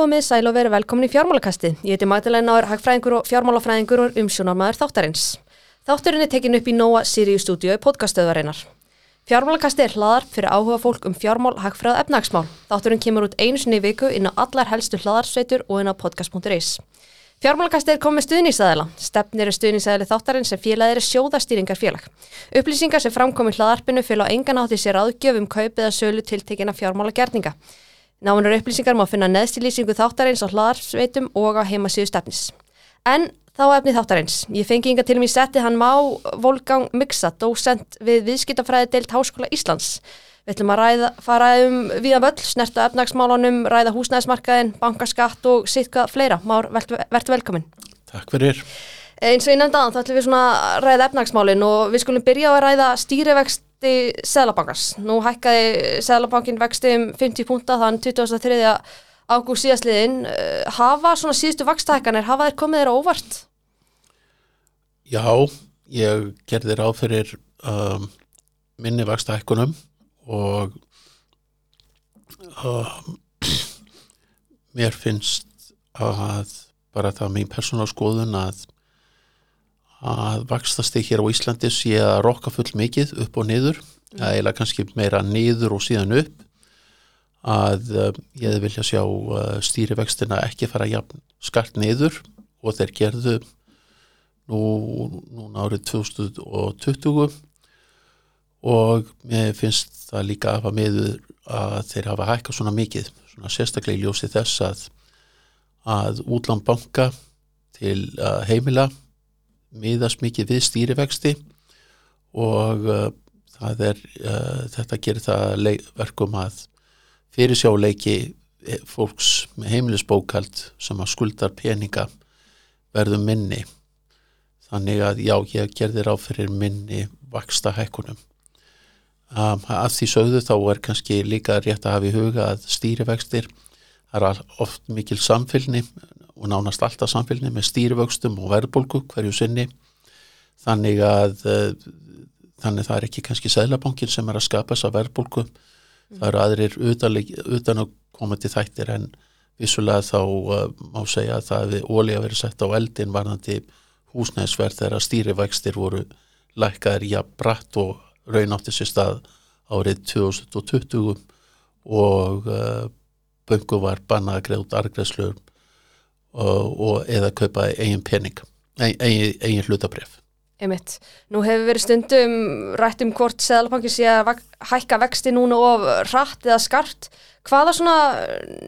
komið, sæl og verið velkomin í fjármálakasti. Ég heiti Magdalena Náður, hagfræðingur og fjármálafræðingur og umsjónarmæður þáttarins. Þátturinn er tekin upp í Nóa Sirius stúdíu í podcastöðvareinar. Fjármálakasti er hlaðar fyrir áhuga fólk um fjármál, hagfræð og efnagsmál. Þátturinn kemur út einu sinni í viku inn á allar helstu hlaðarsveitur og inn á podcast.is. Fjármálakasti er komið stuðningsæðila. Stefnir er stuðningsæðili þáttarinn sem félagir er sjóðastýringar félag. Upplýsingar sem framkomi hlaðarpinu fylg á engan átti sér aðgjöf um kaupið að sölu tiltekina fjármálagerninga. Náunar upplýsingar má finna neðstilýsingu þáttarins á hlaðarsveitum og á heimasíðu stefnis. En þá efni þáttarins. Ég fengi yngar til mig setti hann má Volgang Miksa, dósent við viðskiptafræði deilt Háskóla Íslands. Við ætlum að ræða, fara um viða völl, snerta efnagsmálunum, ræða húsnæðismarkaðin, bankaskatt og sitka fleira. Már, verðt velkomin. Takk fyrir. Eins og ég nefndi aðan þá ætlum við svona að ræða efnagsmálin og við skulum byrja á að ræða stýrivexti Sælabankars. Nú hækkaði Sælabankin vexti um 50 púnta þann 23. ágúst síðastliðin. Hafa svona síðustu vakstahækkanir, hafa þeir komið þeirra óvart? Já, ég gerði ráð fyrir um, minni vakstahækkunum og um, mér finnst að bara það mín persónalskoðun að að vakstasti hér á Íslandi sé að rokka full mikið upp og niður mm. eða kannski meira niður og síðan upp að uh, ég vilja sjá uh, stýrivextina ekki fara jafn skart niður og þeir gerðu nú, núna árið 2020 og mér finnst það líka að hafa meður að þeir hafa hækkað svona mikið, svona sérstaklega í ljósi þess að að útlandbanka til heimila miðast mikið við stýrivexti og uh, er, uh, þetta gerir það verkum að fyrirsjáleiki fólks með heimilisbókald sem að skuldar peninga verðum minni. Þannig að já, ég gerði ráð fyrir minni vaksta hækkunum Um, að því sögðu þá er kannski líka rétt að hafa í huga að stýrivextir er oft mikil samfélni og nánast alltaf samfélni með stýrivöxtum og verðbólku hverju sinni. Þannig að uh, þannig það er ekki kannski sælabankin sem er að skapa þessa verðbólku það eru aðrir utan að koma til þættir en vissulega þá uh, má segja að það hefði ólíða verið sett á eldin varðandi húsnæðisverð þegar stýrivextir voru lækkaðir jafn bratt og raun átti sér stað árið 2020 og uh, böngu var bannað að greið út argreðslur og, og eða kaupa eigin pening, eigin, eigin hlutabref. Einmitt. Nú hefur verið stundum rætt um hvort Sæðalabankin sé að hækka vexti núna of rætt eða skart. Hvaða svona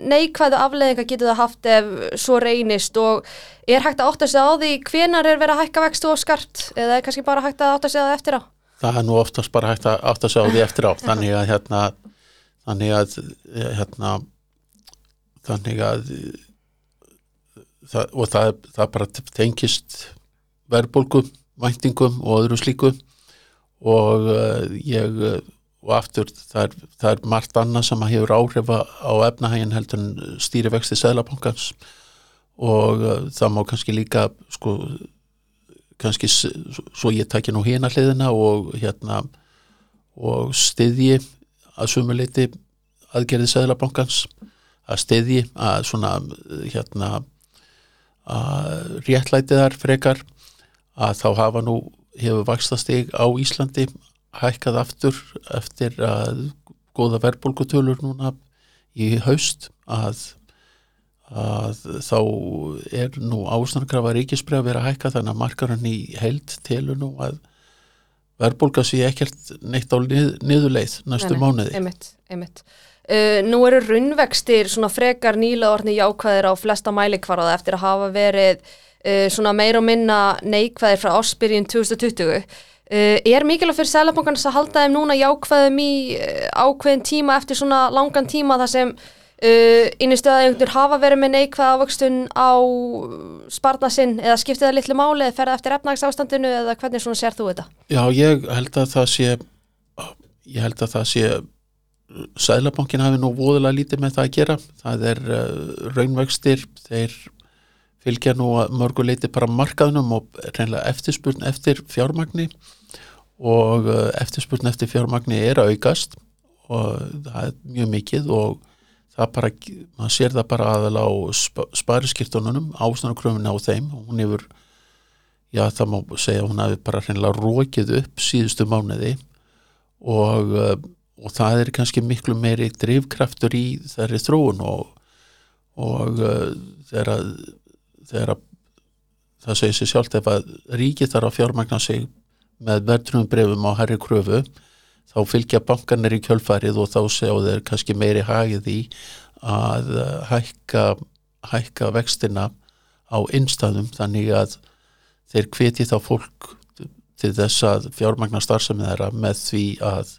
neikvæðu afleðinga getur það haft ef svo reynist og er hægt að átta sig á því hvenar er verið að hækka vexti of skart eða er kannski bara hægt að átta sig á það eftir á? það er nú oftast bara hægt að átt að sjá því eftir á þannig að hérna þannig að hérna þannig að það, og það, það bara tengist verðbólgum, væntingum og öðru slíku. Og uh, ég og aftur það er, það er margt annað sem hefur áhrifa á efnahægin heldur en stýrivexti Sælabankans og uh, það má kannski líka sko kannski svo ég takja nú hérna hliðina og hérna og stiðji að sumuleiti aðgerði Sæðlabankans að stiðji að svona hérna að réttlæti þar frekar að þá hafa nú hefur vakstastig á Íslandi hækkað aftur eftir að góða verbulgutölur núna í haust að að þá er nú ásnarkrafa ríkisbreg að vera að hækka þannig að markarinn í held telur nú að verðbólka sé ekkert neitt á nið, niðurleið næstu nei, mánuði. Einmitt, einmitt. Uh, nú eru runnvextir svona frekar nýla orðni jákvæðir á flesta mælikvarða eftir að hafa verið uh, svona meir og minna neikvæðir frá áspyrjun 2020. Uh, er mikilvægt fyrir Sælabankans að halda þeim núna jákvæðum í ákveðin tíma eftir svona langan tíma þar sem Innistöðaðegnur hafa verið með neikvæða ávöxtun á sparna sinn eða skiptið það litlu máli eða ferða eftir efnagsástandinu eða hvernig svona sér þú þetta? Já, ég held að það sé ég held að það sé Sælabankin hafi nú voðulega lítið með það að gera. Það er uh, raunvextir þeir fylgja nú mörguleiti bara markaðnum og reynilega eftirspurn eftir fjármagni og uh, eftirspurn eftir fjármagni er aukast og það er mjög mikið og það bara, maður sér það bara aðal á sp spariskirtununum ásnarkröfunni á þeim. Og hún hefur já það má segja hún hafi bara hreinlega rókið upp síðustu mánuði og, uh, og það er kannski miklu meiri drivkraftur í þeirri þróun og, og uh, þegar, þegar það segir sér sjálft ef að ríkið þarf að fjármagna sig með verðrunum brefum á herri kröfu þá fylgja bankanir í kjölfarið og þá séu þeir kannski meiri hagið í að uh, hækka, hækka vextina á innstæðum. Þannig að þeir hveti þá fólk til þess að fjármagna starfsemi þeirra með því að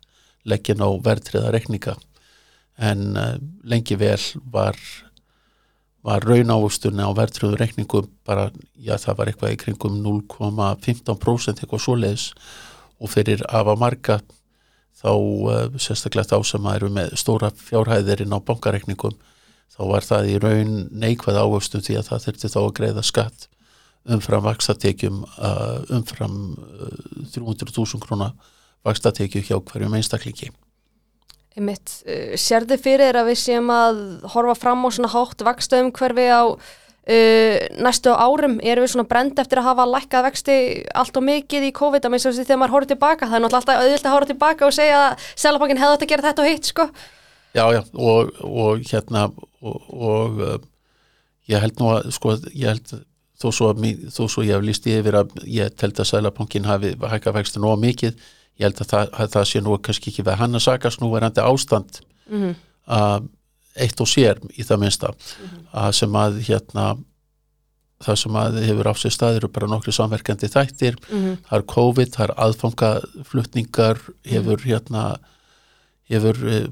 leggja ná verðtriða rekninga en uh, lengi vel var var raunávustunni á verðtriðu rekningum bara, já það var eitthvað í kringum 0,15% eitthvað svoleiðis. Og fyrir afa marga þá uh, sérstaklega þá sem eru með stóra fjárhæðirinn á bankarekningum þá var það í raun neikvæð ávöxtum því að það þurfti þá að greiða skatt umfram vakstatekjum uh, umfram uh, 300.000 krónar vakstatekju hjá hverjum einstaklingi. Einmitt, uh, sérðu fyrir að við séum að horfa fram á svona hátt vaksta umhverfi á uh, næstu árum, erum við svona brend eftir að hafa lækkað vexti allt og mikið í COVID, að minnst þessi þegar maður horfður tilbaka, það er náttúrulega alltaf auðvilt að horfa tilbaka og segja að Sælabankin hefði átt að gera þetta og hitt, sko. Já, já, og, og hérna og, og uh, ég held nú að, sko, ég held þó svo, þó svo ég hef líst yfir að ég held að Sælabankin hafi hækkað vexti nóg mikið ég held að það, að það sé nú kannski ekki við hann að sagast nú verandi ástand mm -hmm. uh, eitt og sér í það minnsta mm -hmm. að sem að hérna það sem að hefur á sér staðir og bara nokkru samverkandi þættir mm -hmm. það er COVID, það er aðfangaflutningar hefur hérna hefur uh,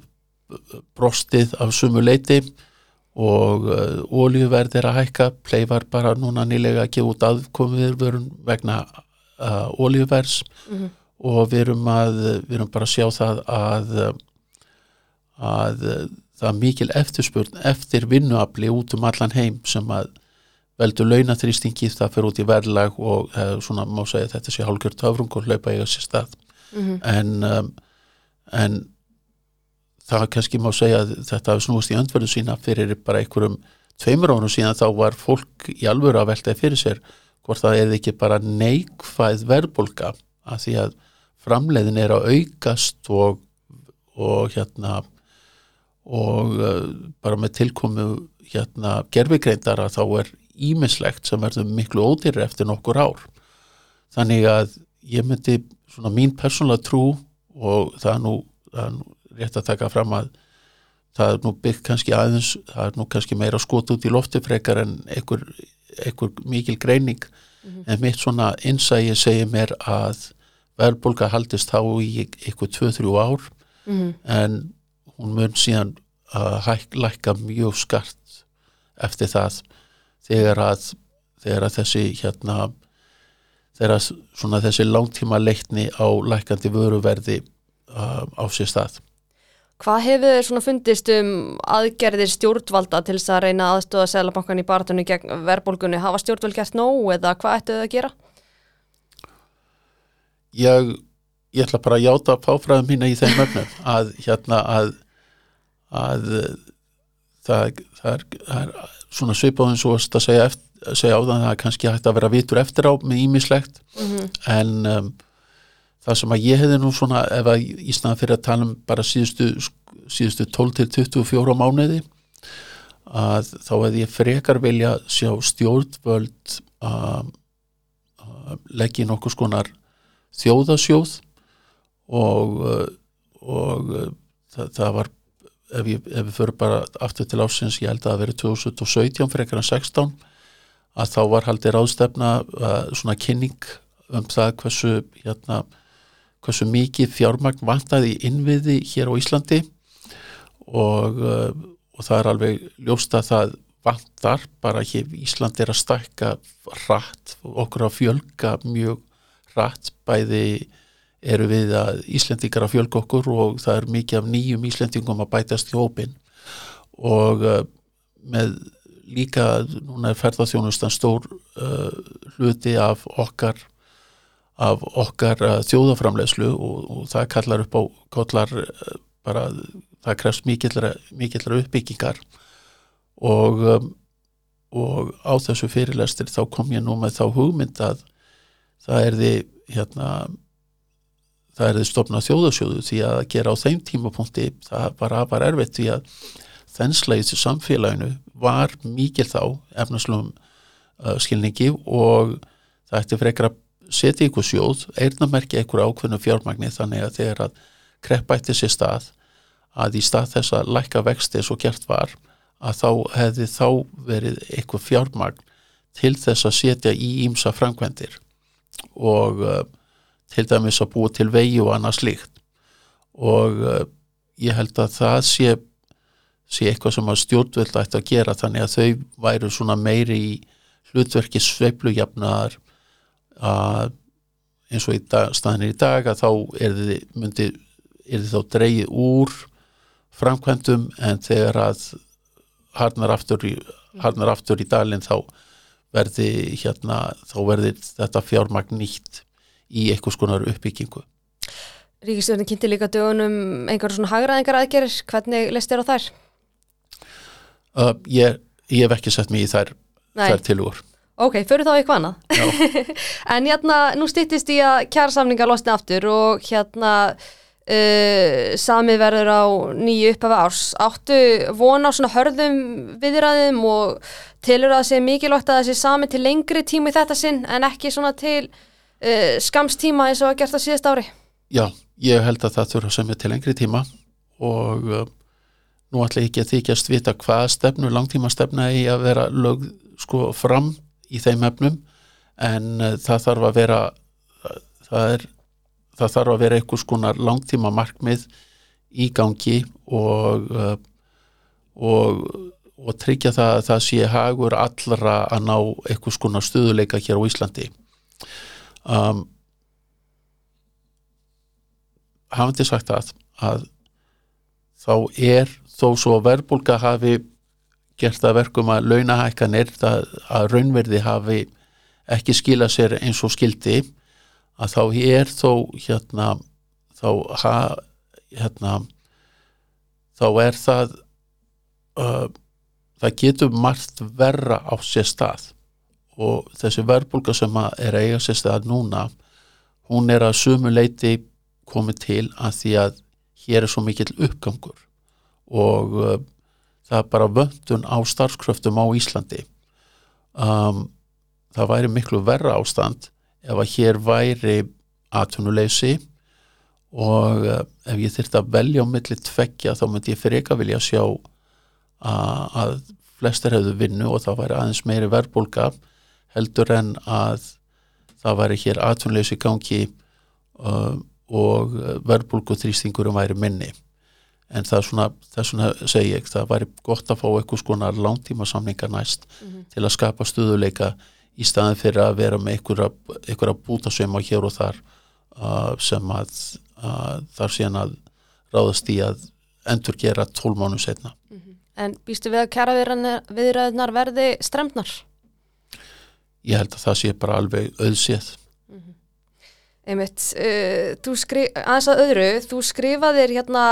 brostið af sumu leiti og uh, eh, ólíuverð er að hækka pleifar bara núna nýlega að gefa út aðkomið vegna ólíuverðs mhm og við erum, að, við erum bara að sjá það að, að það er mikil eftirspurn eftir vinnuafli út um allan heim sem að veldur launatrýstingi það fyrir út í verðlag og uh, svona má segja þetta sé hálgjörð töfrung og hlaupa eiga sér stað mm -hmm. en, um, en það kannski má segja að þetta hafi snúist í öndverðu sína fyrir bara einhverjum tveimur ánum síðan þá var fólk í alvöru að veltaði fyrir sér hvort það er ekki bara neikvæð verðbolga að því að framleiðin er að aukast og, og hérna og uh, bara með tilkomu hérna gerfigreindara þá er ímislegt sem verður miklu ódýri eftir nokkur ár þannig að ég myndi svona mín persónulega trú og það er nú, það er nú rétt að taka fram að það er nú byggt kannski aðeins, það er nú kannski meira skot út í loftifrekar en einhver, einhver mikil greining mm -hmm. en mitt svona innsægi segir mér að verðbólka haldist þá í eitthvað 2-3 ár mm -hmm. en hún mun síðan að lækka mjög skart eftir það þegar að, þegar að þessi hérna þegar að svona þessi langtíma leikni á lækandi vöruverði uh, á sér stað Hvað hefur þið svona fundist um aðgerðir stjórnvalda til þess að reyna aðstóða Sælabankan í baratunni gegn verðbólgunni? Hafa stjórnvald gert nóg eða hvað ættu þau að gera? Ég, ég ætla bara að játa páfræðum mína í þeim öfnum að hérna að, að það, það, er, það er svona svipáðin svo að segja, eftir, segja á það að kannski hægt að vera vitur eftir á með ímislegt mm -hmm. en um, það sem að ég hefði nú svona ef að í snæðan fyrir að tala um bara síðustu, síðustu 12 til 24 mánuði að þá hefði ég frekar vilja sjá stjórnvöld að leggja nokkuð skonar þjóðasjóð og, uh, og uh, það, það var ef, við förum bara aftur til ásins ég held að það veri 2017 fyrir ekkert 16 að þá var haldið ráðstefna uh, svona kynning um það hversu hérna, hversu mikið fjármagn vantaði innviði hér á Íslandi og, og það er alveg ljóst að það vantar bara hér Íslandi er að stækka rætt okkur að fjölga mjög rætt bæði eru við að Íslendingar að fjölg okkur og það er mikið af nýjum Íslendingum að bætast í hópin og uh, með líka núna er ferðarþjónustan stór uh, hluti af okkar af okkar uh, þjóðaframlegslu og, og það kallar upp á kallar uh, bara það krefst mikillara uppbyggingar. Og, um, og á þessu fyrirlestir þá kom ég nú með þá hugmynd að það er því hérna það er því stopnað þjóðasjóðu því að gera á þeim tímapunkti það var afar erfitt því að þensla í samfélaginu var mikil þá efnaslum uh, skilningi og það ætti frekar að setja ykkur sjóð, eirnamerki ykkur ákveðnu fjármagni þannig að þegar að kreppætti sér stað að í stað þess að lækka vexti svo gert var að þá hefði þá verið ykkur fjármagn til þess að setja í ímsa framkvendir og uh, til dæmis að búa til vegi og annað slíkt. Og uh, ég held að það sé, sé eitthvað sem að stjórnvöld ætti að gera þannig að þau væru svona meiri í hlutverki sveiflujafnar að eins og í dag, staðinir í dag að þá er þið, þið þá dreyið úr framkvæmdum en þegar að harnar aftur í, harnar aftur í dalinn þá verði hérna, þá verði þetta fjármagn nýtt í eitthvað skonar uppbyggingu. Ríkistjórnin kynnti líka dögunum einhverjum svona hagraðingar aðgerir, hvernig leist þér á þær? Uh, ég, ég hef ekki sett mig í þær, þær tilugur. Ok, fyrir þá eitthvað annað. en hérna, nú stýttist í að kjærasamlingar losni aftur og hérna uh, sami verður á nýju upphafa árs. Áttu vona á svona hörðum viðræðum og tilur að það sé mikilvægt að það sé sami til lengri tíma í þetta sinn en ekki svona til uh, skamstíma eins og að gert það síðast ári? Já, ég held að það þurfa er til lengri tíma og uh, nú ætla ég ekki að þykjast vita hvað stefnu, langtíma stefna í að vera lög sko fram í þeim efnum en það þarf að vera það, er, það þarf að vera einhvers konar langtíma markmið í gangi og, uh, og, og tryggja það að það sé hagur allra að ná einhvers konar stuðuleika hér á Íslandi. Um, hafandi sagt að, að þá er þó svo verbulga hafi gert að verkum að launahækkanir að raunverði hafi ekki skila sér eins og skildi að þá er þó hérna þá ha, hérna þá er það uh, það getur margt verra á sér stað. Og þessi verbulga sem er eiga sér stað núna hún er að sumu leiti komið til að því að hér er svo mikill uppgangur. Og uh, það er bara vöndun á starfskröftum á Íslandi. Um, það væri miklu verra ástand ef að hér væri aðtunuleysi og uh, ef ég þurfti að velja á milli tveggja þá myndi ég fyrir ekki að vilja sjá að, flestir hefðu vinnu og það væri aðeins meiri verbulga heldur en að það væri hér aðtunleysi gangi uh, og verbulgu þrýstingurum væri minni en það er svona, það er svona segi ég, það væri gott að fá eitthvað skonar langtíma samlingar næst mm -hmm. til að skapa stuðuleika í staðin fyrir að vera með einhverja bútasveima hér og þar uh, sem að uh, þar síðan að ráðast í að endur gera tólmánu setna. Mm -hmm. En býstu við að kæra viðræðnar verði stremnar? Ég held að það sé bara alveg auðséð. Einmitt, uh, skri, aðeins að öðru, þú skrifaðir hérna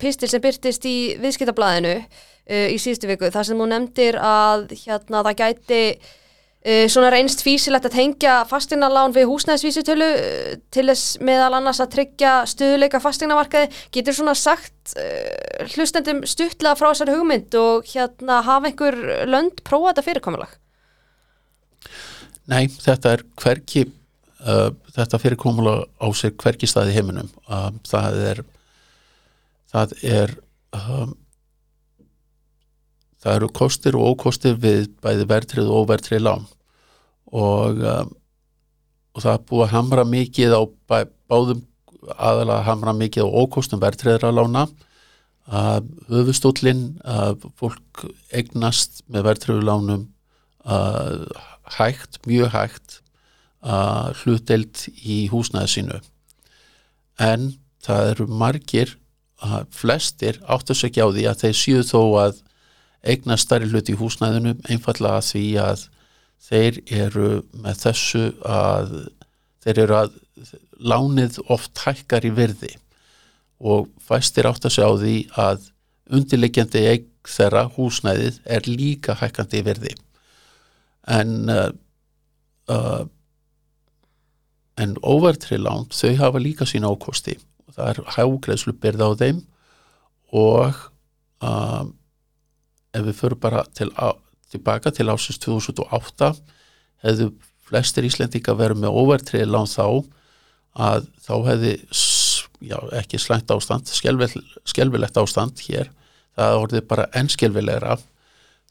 pistil sem byrtist í viðskiptablaðinu uh, í síðustu viku þar sem þú nefndir að hérna það gæti uh, svona reynst físilegt að tengja fastegnarlán við húsnæðisvísutölu uh, til þess meðal annars að tryggja stuðleika fastegnamarkaði. Getur svona sagt uh, hlustendum stuttlega frá þessari hugmynd og hérna hafa einhver lönd prófa þetta fyrirkomulag? Nei, þetta er hverki uh, þetta fyrirkomula á sér hverki staði heiminum uh, það er það er um, það eru kostir og ókostir við bæði verðtrið og óverðtrið lán. Og um, og það er búið að hamra mikið á bæ, báðum aðalega að hamra mikið á ókostum verðtriðra lána. Að höfustólinn að fólk eignast með verðtriðu lánum að hægt, mjög hægt uh, hlutdelt í húsnæði sínu. En það eru margir uh, flestir áttu sig ekki á því að þeir séu þó að eigna starri hlut í húsnæðinu einfallega því að þeir eru með þessu að þeir eru að lánið oft hækkar í virði. Og fæstir átt að sjá því að undirleikjandi eign þeirra húsnæðið er líka hækkandi í verði en uh, uh, en overtrilán þau hafa líka sína ákosti og það er hágreðslu byrða á þeim og um, ef við förum bara til, á, tilbaka til ásins 2008 hefðu flestir Íslendinga verið með overtrilán þá að þá hefði já, ekki slæmt ástand, skelvilegt ástand hér, það orðið bara ennskelvilegra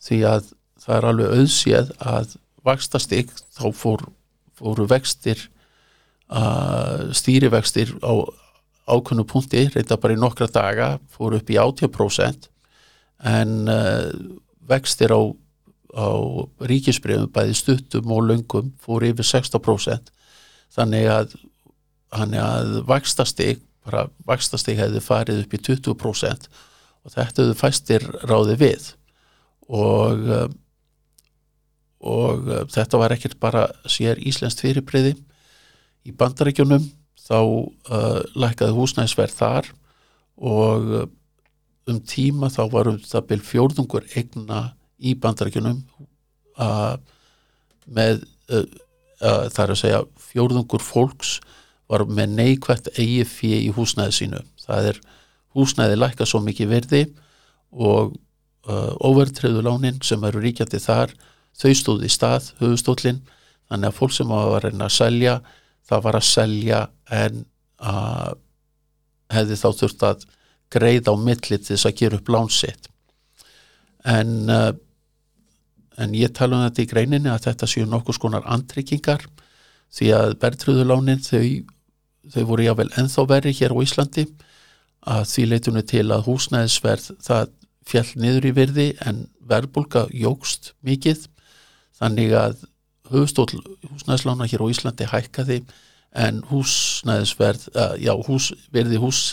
því að það er alveg auðséð að vakstastig þá fór, fóru vextir uh, stýrivextir á ákunnu punkti, reynda bara í nokkra daga fóru upp í 80% en uh, vextir á, á ríkisbreyfum bæði stuttum og löngum fóru yfir 60% þannig að að vakstastig vakstastig hefði farið upp í 20% og þetta hefði fæstir ráði við. Og um, og uh, þetta var ekkert bara sér Íslensk fyrirbreyði í bandarækjunum þá uh, lækkaði húsnæðisverð þar og uh, um tíma þá var um það byrj fjórðungur egna í bandarækjunum með uh, þar að segja fjórðungur fólks var með neikvægt eigi fyrir í húsnæði sínu. Það er húsnæði lækka svo mikið verði og uh, overtreyðu lánin sem eru ríkjandi þar, þau stóði í stað, höfustólinn, þannig að fólk sem var að reyna að selja, það var að selja en að hefði þá þurft að greið á milli til þess að gera upp lánsitt. En, uh, en ég tala um þetta í greininni að þetta séu nokkuð skonar andryggingar því að berðtröðulánin þau þau voru jável enþá verri hér á Íslandi að því leitunni til að húsnæðisverð það fjall niður í virði en verðbólka jógst mikið þannig að höfustól húsnæðislána hér á Íslandi hækkaði en húsnæðisverð uh, já, hús, verði hús,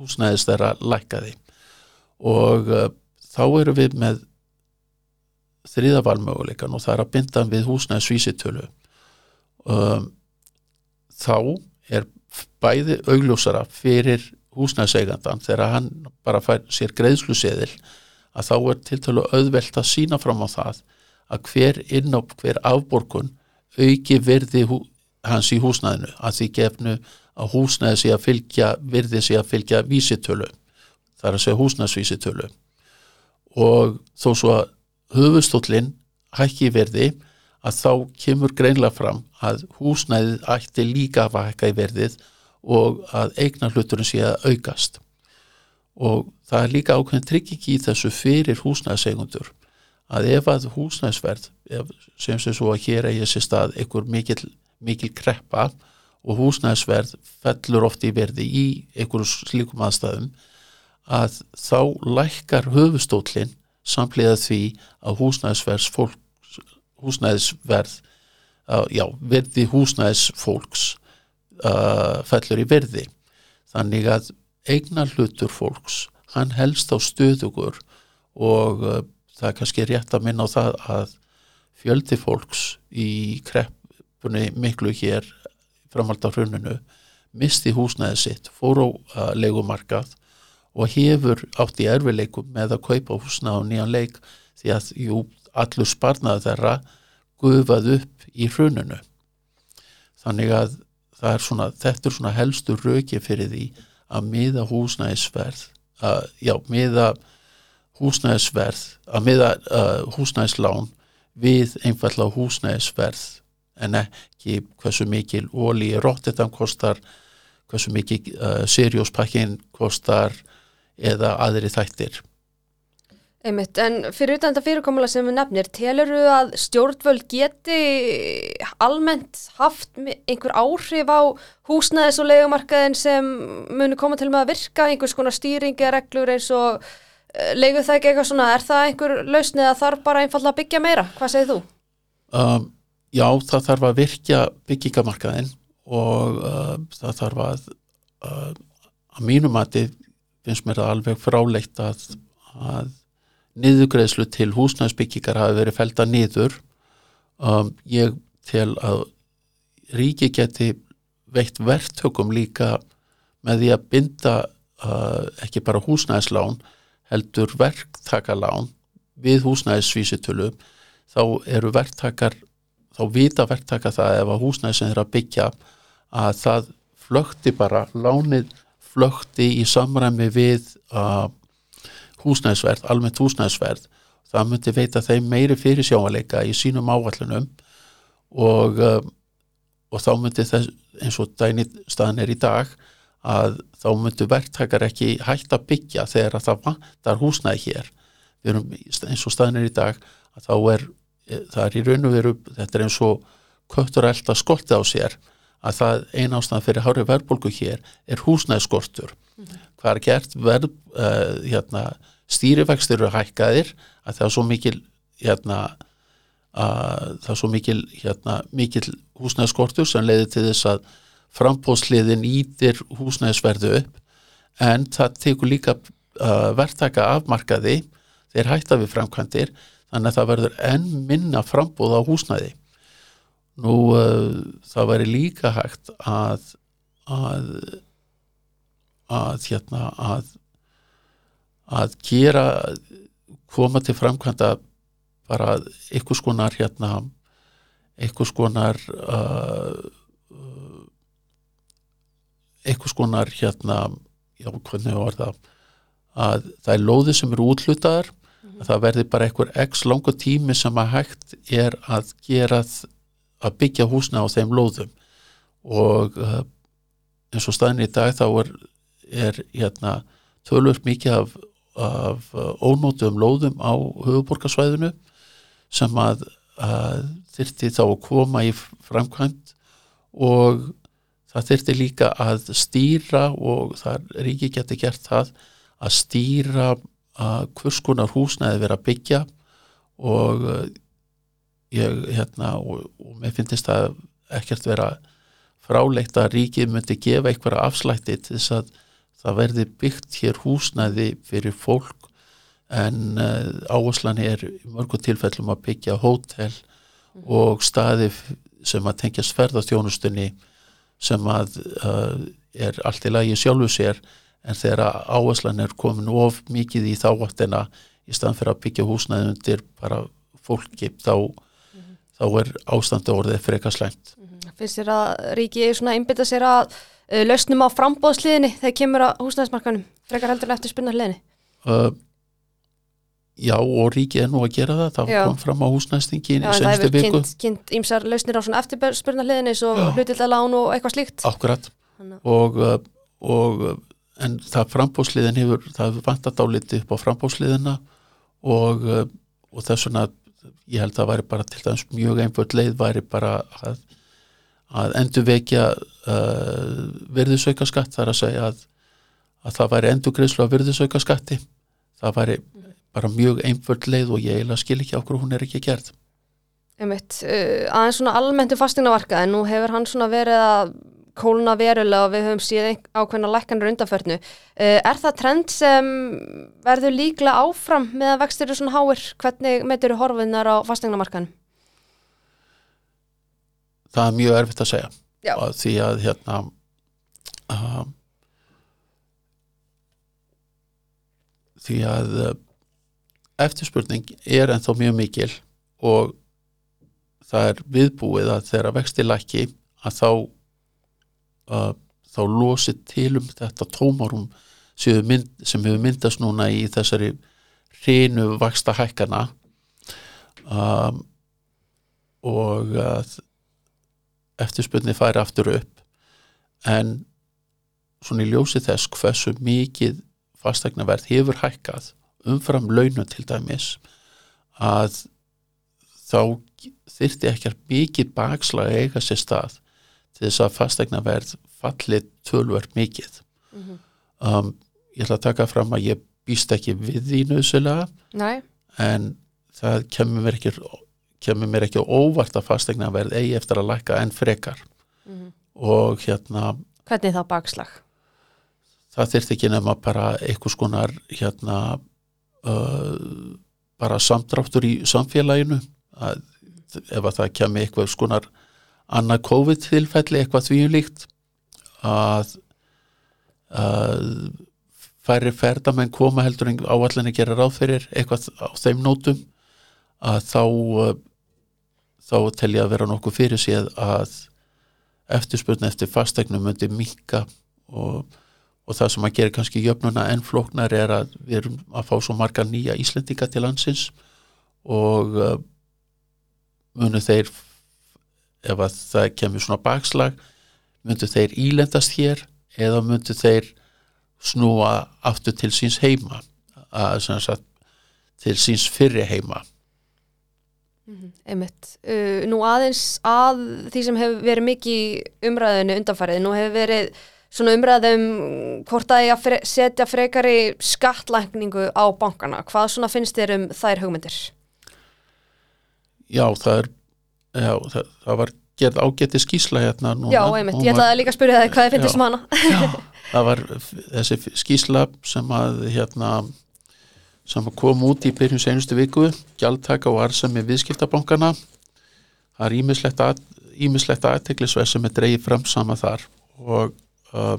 húsnæðis þeirra lækkaði. Og uh, þá eru við með þriðavalmöguleikan og það er að binda við húsnæðisvísitölu. Um, þá er bæði augljósara fyrir húsnæðseigandan þegar hann bara fær sér greiðsluseðil að þá er til tölu auðvelt að sína fram á það að hver inn á hver afborgun auki virði hú, hans í húsnæðinu að því gefnu að húsnæði sé að fylgja virði sé að fylgja vísitölu þar að segja húsnæðsvísitölu og þó svo að höfustóllin hækki virði að þá kemur greinlega fram að húsnæðið ætti líka að hækka í verðið og að eignar hluturinn sé að aukast. Og það er líka ákveðin trygging í þessu fyrir húsnæðsegundur að ef að húsnæðsverð sem sem svo að hér eigi sér stað einhver mikil, mikil kreppa og húsnæðsverð fellur oft í verði í einhverju slíkum aðstæðum að þá lækkar höfustólinn samlega því að húsnæðsverðs fólk húsnæðisverð uh, já, verði húsnæðisfólks uh, fellur í verði. Þannig að eignar hlutur fólks hann helst á stöðugur og uh, það er kannski rétt að minna á það að fjöldi fólks í kreppunni miklu hér framhald á hruninu misti húsnæði sitt, fór á uh, leikumarkað og hefur átt í erfileikum með að kaupa húsnæði á nýjan leik því að jú, allur sparnaði þeirra gufað upp í hruninu. Þannig að er svona, þetta er svona helstu röki fyrir því að miða húsnæðisverð að, já, miða húsnæðisverð að miða uh, húsnæðislán við einfallega húsnæðisverð en ekki hversu mikil óli róttetan kostar hversu mikil uh, serióspakkin kostar eða aðri þættir Einmitt, en fyrir utan þetta fyrirkomulega sem við nefnir, telur þú að stjórnvöld geti almennt haft einhver áhrif á húsnæðis og legumarkaðin sem muni koma til með að virka, einhvers konar stýringi eða reglur eins og eh, leguð það ekki eitthvað svona, er það einhver lausnið að þarf bara einfalla að byggja meira? Hvað segir þú? Um, já, það þarf að virkja byggingamarkaðin og uh, það þarf að uh, að mínum að þið finnst mér það alveg fráleitt að, að niðugreðslu til húsnæðsbyggingar hafi verið felda niður. Um, ég tel að ríki geti veitt verktökum líka með því að binda uh, ekki bara húsnæðislán heldur verktakalán við húsnæðisvísitölu. Þá eru verktakar þá vita verktaka það ef að húsnæði sem þeirra byggja að það flökti bara lánið flökti í samræmi við uh, húsnæðisverð, almennt húsnæðisverð. Það myndi veita þeim meiri fyrir sjáanleika í sínum áallunum og, uh, og þá myndi þess eins og dæni staðan er í dag að þá myndi verktakar ekki hægt að byggja þegar að það vantar húsnæði hér. Við erum eins og staðan er í dag að þá er það er í raun og veru, þetta er eins og köttur elda skolti á sér að það eina ástæðan fyrir hári verðbólgu hér er húsnæðskortur mm -hmm. hvað er gert verð uh, hérna, stýrivextir eru hækkaðir að það er svo mikil hérna, að það er svo mikil hérna, mikil húsnæðskortur sem leiðir til þess að frambóðsliðin ítir húsnæðsverðu upp en það tekur líka uh, verðtaka afmarkaði þeir hætta við framkvæmdir þannig að það verður enn minna frambóð á húsnæði Nú uh, það væri líka hægt að að að hérna að að gera koma til framkvæmda bara einhvers konar hérna einhvers konar uh, einhvers konar hérna já hvernig var það að það er lóði sem eru útlutaðar. Að það verði bara einhver x langa tími sem að hægt er að gera að byggja húsna á þeim lóðum. Og uh, eins og staðin í dag þá er, er hérna, tölvöld mikið af, af uh, ónótum lóðum á höfuborgarsvæðinu sem að, að þyrti þá að koma í framkvæmt og það þyrti líka að stýra og það er ekki getið gert það að stýra að hvurskonar húsnaði vera að byggja og ég hérna og, og mér finnst það ekkert vera frálegt að ríkið myndi gefa einhverja afslætti til þess að það verði byggt hér húsnæði fyrir fólk. En uh, áherslan er í mörgu tilfellum að byggja hótel og staði sem að tengja sferðarþjónustunni sem að uh, er allt í lagi sjálfu sér en þegar áherslan er komin of mikið í þáttina í staðan fyrir að byggja húsnæði undir bara fólki þá þá er ástandi orðið freka slæmt. Mhm. Finnst þér að ríki einbita sér að uh, lausnum á frambóðsliðinni þegar kemur að húsnæðismarkanum frekar heldur eftir spurnarliðinni? Uh, já og ríki er nú að gera það, það já. kom fram á húsnæðstingin í senstu viku. Það hefur kynnt ímsar lausnir á eftir spurnarliðinni svo hlutillalán og eitthvað slíkt. Akkurat og, uh, og en það frambóðsliðin hefur, það hefur vantat áliti upp á frambóðsliðina og, uh, og þess vegna ég held að það væri bara til dæmis mjög einföld leið væri bara að, að endur vekja uh, virðisauka skatt þar að segja að, að það væri endur greiðslu að virðisauka skatti það væri bara mjög einföld leið og ég eiginlega skil ekki á hverju hún er ekki gerð. Einmitt, uh, aðeins svona almenntu fastingnavarka en nú hefur hann svona verið að kóluna verulega og við höfum síðan ákveðna lækkanur undanförnu. Eh, er það trend sem verður líklega áfram með að vextir eru svona háir? Hvernig meður þú horfinnar á fastegnamarkan? Það er mjög erfitt að segja. Já. Því að hérna uh, því að uh, eftirspurning er ennþá mjög mikil og það er viðbúið að þeirra vexti læki að þá að þá losi til um þetta tómarum mynd, sem hefur myndast núna í þessari hreinu vaksta hækkana um, og að eftirspunni færi aftur upp. En svona í ljósi þess hversu mikið fastegnaverð hefur hækkað umfram launum til dæmis að þá þyrti ekki mikið bakslag eiga sér stað til þess að fastegnaverð falli tölverð mikið mm -hmm. um, ég ætla að taka fram að ég býst ekki við því nöðsulega en það kemur mér ekki kemur mér ekki óvart að fastegnaverð eigi eftir að læka enn frekar mm -hmm. og hérna Hvernig þá bakslag? Það þurft ekki nefna bara einhvers konar hérna uh, bara samdráttur í samfélaginu að ef að það kemur einhvers konar annað COVID-tilfelli eitthvað þvíum líkt að, að færri ferðamenn koma heldur en áallinni gera ráð fyrir eitthvað á þeim nótum að þá uh, þá tel ég að vera nokkuð fyrir séð að eftirspurn eftir fastegnum myndi minka og, og það sem að gera kannski jöfnuna enn flóknar er að við erum að fá svo marga nýja Íslendinga til landsins og uh, munu þeir ef að það kemur svona bakslag myndu þeir ílendast hér eða myndu þeir snúa aftur til síns heima að, sagt, til síns fyrri heima Einmitt. Uh, nú aðeins að því sem hefur verið mikið umræðinu undanfærið, nú hefur verið svona umræðum hvort að ég að setja frekari skattlækningu á bankana. Hvað svona finnst þér um þær hugmyndir? Já, það er já, það, það var gerð ágætti skísla hérna núna. Já, einmitt, ég ætlaði líka að spyrja það hvað þið finnst um hana. Já, það var þessi skísla sem að hérna sem kom út í byrjun senustu viku gjaldtaka og arsami viðskiptabankana það er ímislegt að, aðteglisverð sem er dreyið fram sama þar og uh,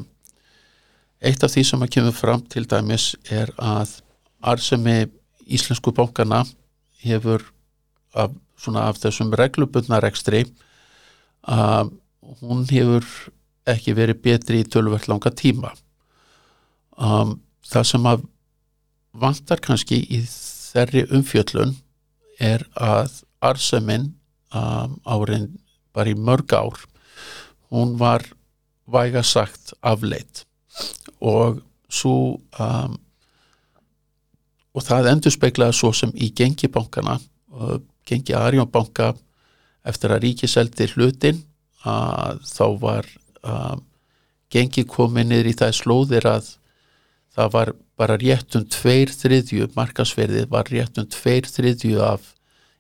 eitt af því sem að kemur fram til dæmis er að arsami íslensku bankana hefur af, svona af þessum reglubundna rekstri að hún hefur ekki verið betri í tölvert langa tíma. Um, það sem að vantar kannski í þerri umfjöllun er að arseminn um, árin bara í mörg ár hún var væga sagt afleitt og svo um, og það endur speiklaði svo sem í gengibankana og gengi Arjónbanka eftir að ríkiseldi hlutin að þá var um, gengi komið niður í það slóðir að það var bara réttum tveir þriðju, markasverðið var réttum tveir þriðju af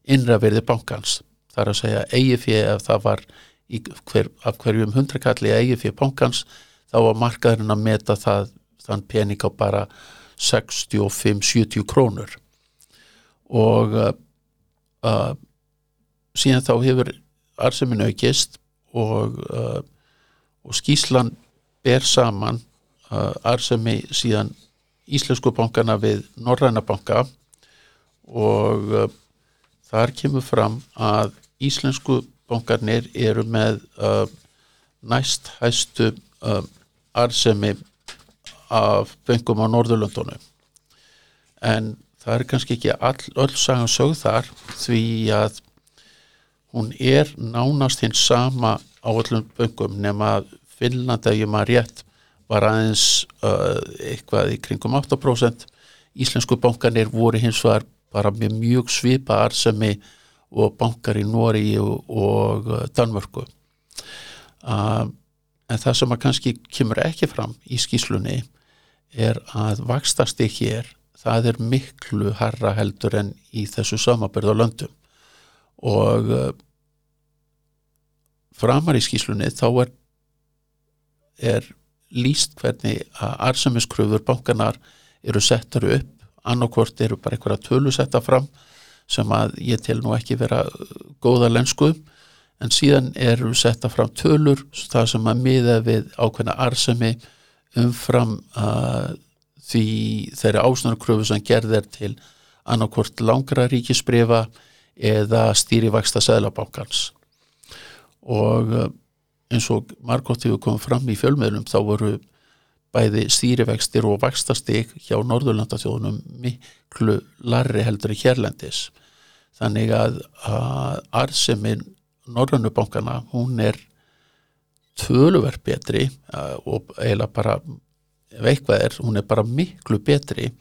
innraverði bankans. Það er að segja EIFI ef það var hver, af hverjum hundrakalli EIFI bankans þá var markaðurinn að meta það þann pening á bara 65-70 krónur og uh, síðan þá hefur arseminu aukist og, uh, og skíslan ber saman uh, arsemi síðan Íslensku bankana við Norræna banka og uh, þar kemur fram að Íslensku bankarnir eru með uh, næst hæstu uh, arsemi af bengum á Norðurlöndunum. En það er kannski ekki all, öll sagan sögð þar því að hún er nánast hins sama á öllum bengum nema að Finnland, ef ég maður rétt var aðeins uh, eitthvað í kringum 8% Íslensku bankanir voru hins vegar bara með mjög svipa arsemi og bankar í Nóri og, og uh, Danmörku. Uh, en það sem að kannski kemur ekki fram í skíslunni er að vakstasti hér það er miklu harra heldur en í þessu samabörð á löndum og uh, framar í skíslunni þá er er líst hvernig að arsumiskröfur bankanar eru settar upp. Annarkvort eru bara einhverja tölu setta fram sem að ég til nú ekki vera góða lensku. En síðan eru setta fram tölur það sem að miða við ákveðna arsumi umfram uh, því þeirri ásnarkröfu sem gerðir til annarkvort langra ríkisbrefa eða stýrivaksta sæðlabankans og uh, eins og margótt hefur komið fram í fjölmiðlum þá voru bæði stýrivextir og vakstastig hjá Norðurlandathjóðunum miklu larri heldur í hérlendis. Þannig að, arseminn Norrannubankana hún er töluverð betri og eiginlega bara ef eitthvað er, hún er bara miklu betri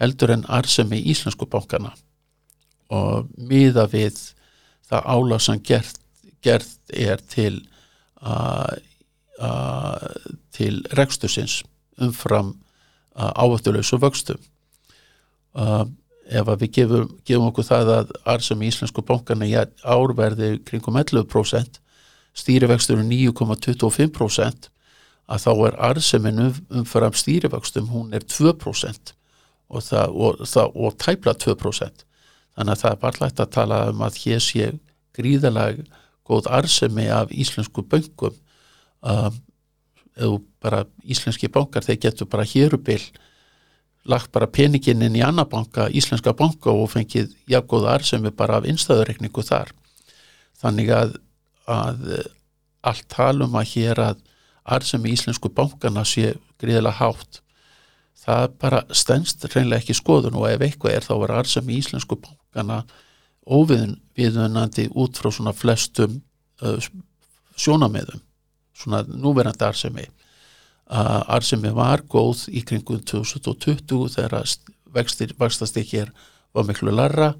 heldur en arsemi í Íslensku bankana og miða við það sem gert, gert er til til rekstusins umfram ávættuleysu vöxtum. Ef við gefum, gefum okkur það að arsam í Íslensku bankana í árverði kringum 11% stýrivexturinn 9,25% að þá er arsemin umfram stýrivextum hún er 2% og, það, og, það, og tæpla 2% þannig að það er bara lægt að tala um að hér sé gríðalag góð arsemi af íslensku böngum um, eða bara íslenski bankar þeir getur bara hérubill lagt bara peningin inn í annar banka, íslenska banka og fengið jafngóðar sem er bara af innstæðureikningu þar. Þannig að, að eh, allt talum að hér að arðsemi íslensku bankana sé gríðilega hátt. Það bara stendst reynlega ekki skoðun og ef eitthvað er þá var arðsemi íslensku bankana óviðunandi út frá svona flestum uh, sjónamiðum, svona núverandi arðsemi að arðsemi var góð í kringum 2020 þegar vextir, vaxtastekir var miklu larra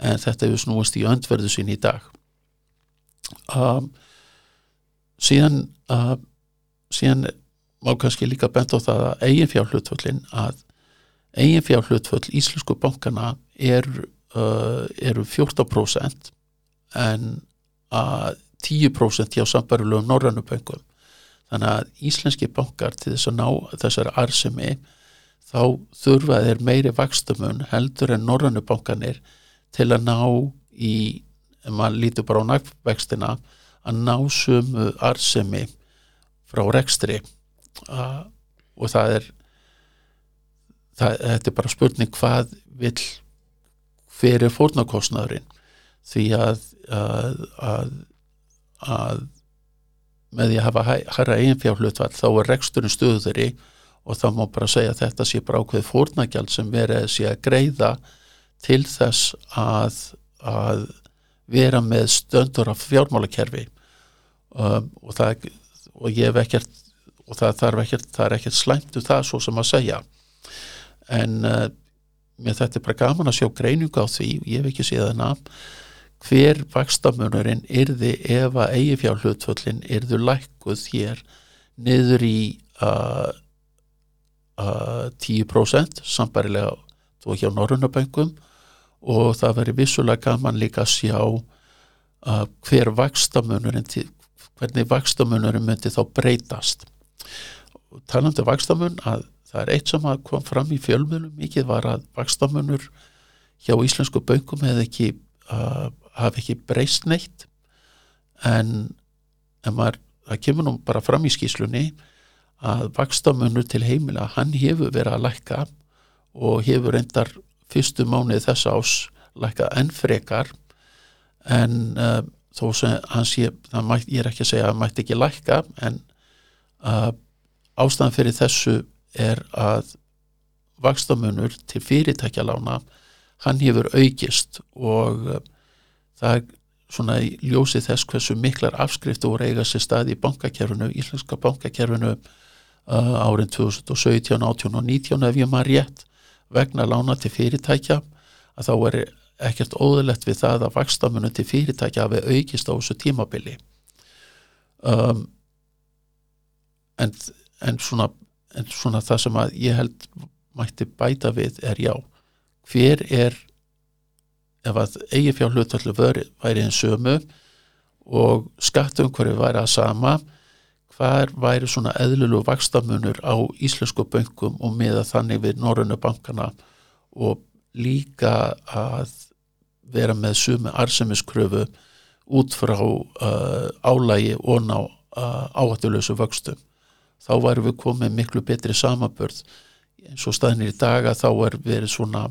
en þetta hefur snúist í öndverðu sín í dag um, síðan uh, síðan má kannski líka bent á það að eigin fjárhlutföllin að eigin fjárhlutföll íslensku bankana er, uh, eru 14% en að 10% hjá sambarulegu norrannuböngum þannig að íslenski bankar til þess að ná þessari arsemi þá þurfa þeir meiri vakstumun heldur en norrannubankanir til að ná í, ef maður lítur bara á nægvextina að ná sumu arsemi frá rekstri. Uh, og það er það, þetta er bara spurning hvað vil fyrir fórnarkostnaðurinn? Því að, að, að, að með því að hafa hæra eiginfjárhlutvall þá er reksturinn stuðuri og þá má bara segja að þetta sé bara ákveð fórnagjald sem verið sé að greiða til þess að, að vera með stöndur af fjármálakerfi. Um, og, það, og ég hef ekkert og það þarf ekkert, það er ekkert slæmt um það svo sem að segja. En uh, mér þetta er bara gaman að sjá greiningu á því, ég hef ekki séð hana hver vakstamunurinn yrði ef að eigifjárhlutföllin yrðu lækkuð hér niður í uh, uh, 10% sambarilega þó hjá Norrunaböngum og það veri vissulega gaman líka að sjá hver vakstamunurinn hvernig vakstamunurinn myndi þá breytast. Talandu um vakstamun að það er eitt sem kom fram í fjölmjölum mikið var að vakstamunur hjá íslensku böngum hefði ekki uh, hafi ekki breyst neitt. En, maður, það kemur nú bara fram í skýslunni að vakstamunur til heimila hann hefur verið að lækka og hefur reyndar fyrstu mánuði þess ás lækkað enn frekar. En uh, þó sem hans ég, mæt, ég er ekki að segja að mætti ekki lækka en uh, ástæðan fyrir þessu er að vakstamunur til fyrirtækjalána hann hefur aukist og uh, það er svona í ljósi þess hversu miklar afskriftu voru eiga sér stað í bankakerfinu, íslenska bankakerfinu uh, árin 2017, 18 og 19 ef ég maður rétt vegna lána til fyrirtækja að þá er ekkert óðurlegt við það að vakstamunum til fyrirtækja hafi aukist á þessu tímabili. Um, en, en, svona, en svona það sem að ég held mætti bæta við er já hver er ef að eigifjár hlutallu væri einn sömu og skattumhverju væri að sama hvar væri svona eðlulu vakstamunur á íslensku bönkum og miða þannig við norrönu bankana og líka að vera með sumu arsemiskröfu út frá uh, álægi og ná uh, áhættulösu vöxtum. Þá væri við komið miklu betri samabörð eins og staðinir í daga þá er verið svona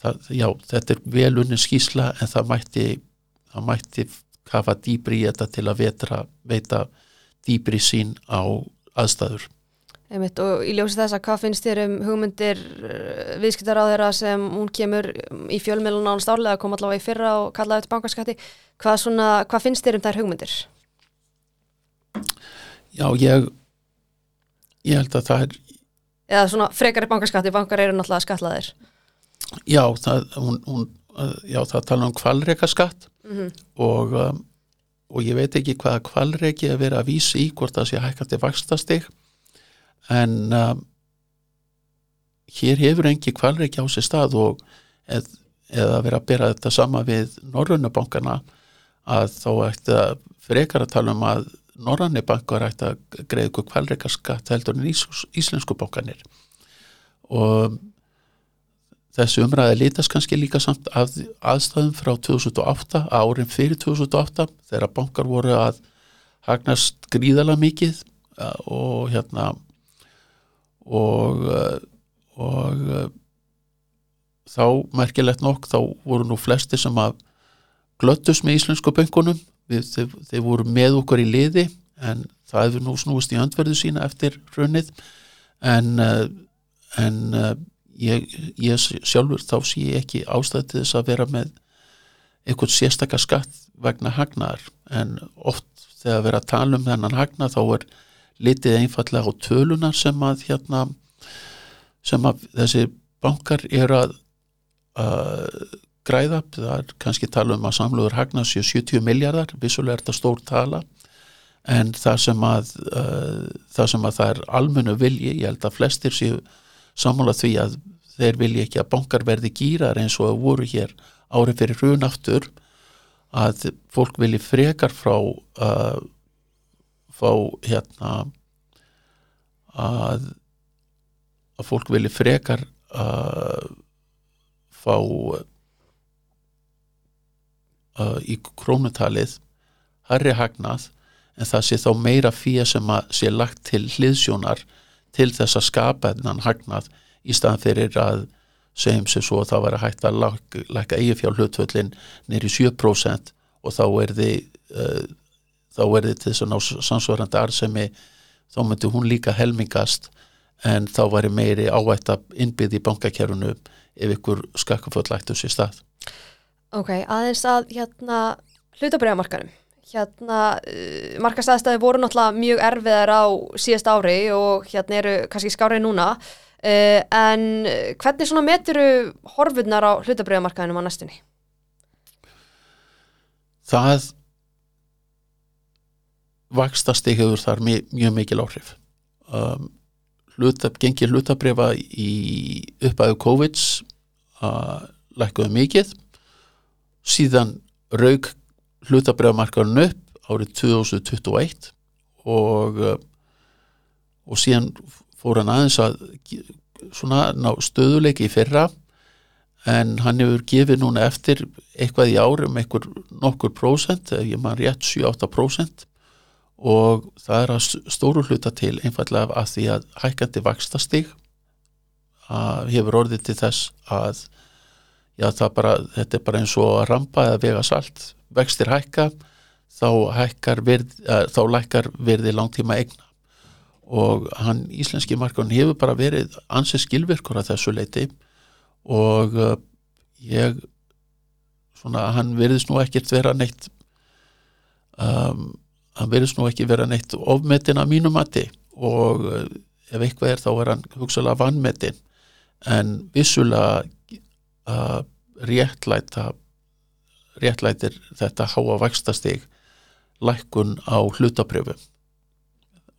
það, já, þetta er velunni skísla en það mætti, það mætti kafa dýbri í þetta til að vetra, veita dýbri sín á aðstæður. Einmitt, og í ljósi þess að hvað finnst þér um hugmyndir eh, viðskiptar á þeirra sem hún kemur í fjölmjölun ánast árlega, kom allavega í fyrra og kallaði þetta bankaskatti, hvað, svona, hvað finnst þér um þær hugmyndir? Já, ég ég held að það er Eða svona frekari bankaskatti, bankar eru náttúrulega skatlaðir Já, það, hún, hún, já, það tala um kvalreikaskatt mm -hmm. og, um, og ég veit ekki hvaða kvalreiki að vera að vísa í hvort það sé hækkandi vakstastig en um, hér hefur engi kvalreiki á sér stað og eð, eða vera að bera þetta sama við Norrönnubankana að þá ætti að frekar að tala um að Norrannibankar ætti að greiða ykkur kvalreikaskatt heldur en íslensku bankanir og þessu umræði lítast kannski líka samt að, aðstæðum frá 2008 árin fyrir 2008 þegar bankar voru að hagnast gríðala mikið og hérna og, og uh, þá merkilegt nokk þá voru nú flesti sem að glöttus með íslensku böngunum við, þeir, þeir voru með okkur í liði en það hefur nú snúist í öndverðu sína eftir runnið en, uh, en ég, ég sjálfur þá sé ég ekki ástæði til þess að vera með eitthvað sérstakar skatt vegna hagnaðar. En oft þegar vera að tala um þennan hagnað þá er litið einfallega á tölunar sem að hérna sem að þessi bankar er að, að græða, það er kannski tala um að samluður hagnað séu 70 miljardar vissulega er þetta stór tala en það sem að uh, það sem að það er almennu vilji ég held að flestir séu sammála því að þeir vilji ekki að bankar verði gýrar eins og að voru hér árið fyrir hrunaftur að fólk vilji frekar frá uh, fá hérna að að fólk vilji frekar að fá uh, í krónutalið harri hagnað en það sé þá meira fyrir sem að sé lagt til hliðsjónar til þess að skapa þennan hagnað í staðan fyrir að segjum sem svo að það var að hægt að lækka eigifjár hlutvöldin nýri 7% og þá er þið uh, þá er til þess að ná samsvarandi arðsemi þá myndi hún líka helmingast en þá var meiri ávægt að innbyggja í bankakerfunu ef ykkur skakkuföld læktu sér stað. Ok, aðeins að hérna hlutabræðamarkanum. Hérna uh, markastæðstæði voru náttúrulega mjög erfiðar á síðast ári og hérna eru kannski skárið núna uh, en hvernig svona meturu horfurnar á hlutabræðamarkanum á næstunni? Það vakstasti hefur þar mjög, mjög mikil áhrif. Um, hlutab, gengir hlutabrifa í uppæðu COVID að lækkuðu mikið síðan raug hlutabrifamarkarinn upp árið 2021 og og síðan fór hann aðeins að svona ná stöðuleiki í fyrra en hann hefur gefið núna eftir eitthvað í árum, eitthvað nokkur prósent, ef ég maður rétt 7-8 prósent og það er að stóru hluta til einfallega að því að hækkandi vakstastig hefur orðið til þess að já, bara, þetta er bara eins og að rampa eða vega salt, vextir hækka þá hækkar virð, þá lækkar virði langtíma egna og hann íslenski markun hefur bara verið ansið skilvirkur að þessu leiti og ég svona hann verðist nú ekkert vera neitt um hann verðist nú ekki vera neitt ofmetin að mínu mati og eh, ef eitthvað er þá er hann hugsalega vannmetin en vissulega uh, réttlæta réttlætir þetta háa vakstastig lækkun á hlutabrjöfu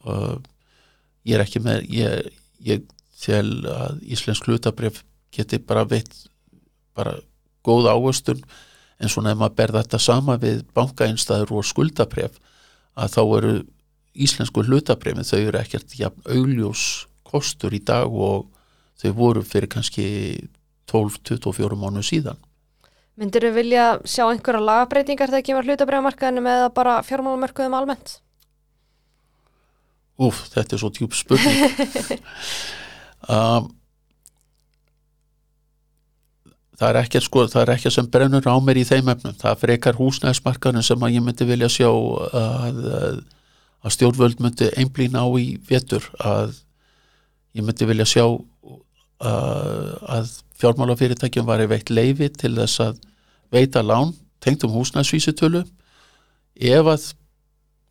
uh, ég er ekki með ég, ég til að Íslensk hlutabrjöf geti bara veitt bara góð áhustun en svona ef maður ber þetta sama við bankainstæður og skuldabrjöf að þá eru íslensku hlutabrefin þau eru ekkert jafn augljós kostur í dag og þau voru fyrir kannski 12-24 mánu síðan. Myndir þau vilja sjá einhverja lagabreitingar þegar kemur hlutabrefmarkaðinu með bara fjármálamörkuðum almennt? Úf, þetta er svo tjúb spurning. um, það er ekkert sko, það er ekkert sem brennur á mér í þeim efnum, það frekar húsnæðismarkanum sem að ég myndi vilja sjá að, að stjórnvöld myndi einblýna á í vetur að ég myndi vilja sjá að, fjármálafyrirtækjum var veitt leifi til þess að veita lán tengt um húsnæðsvísutölu ef að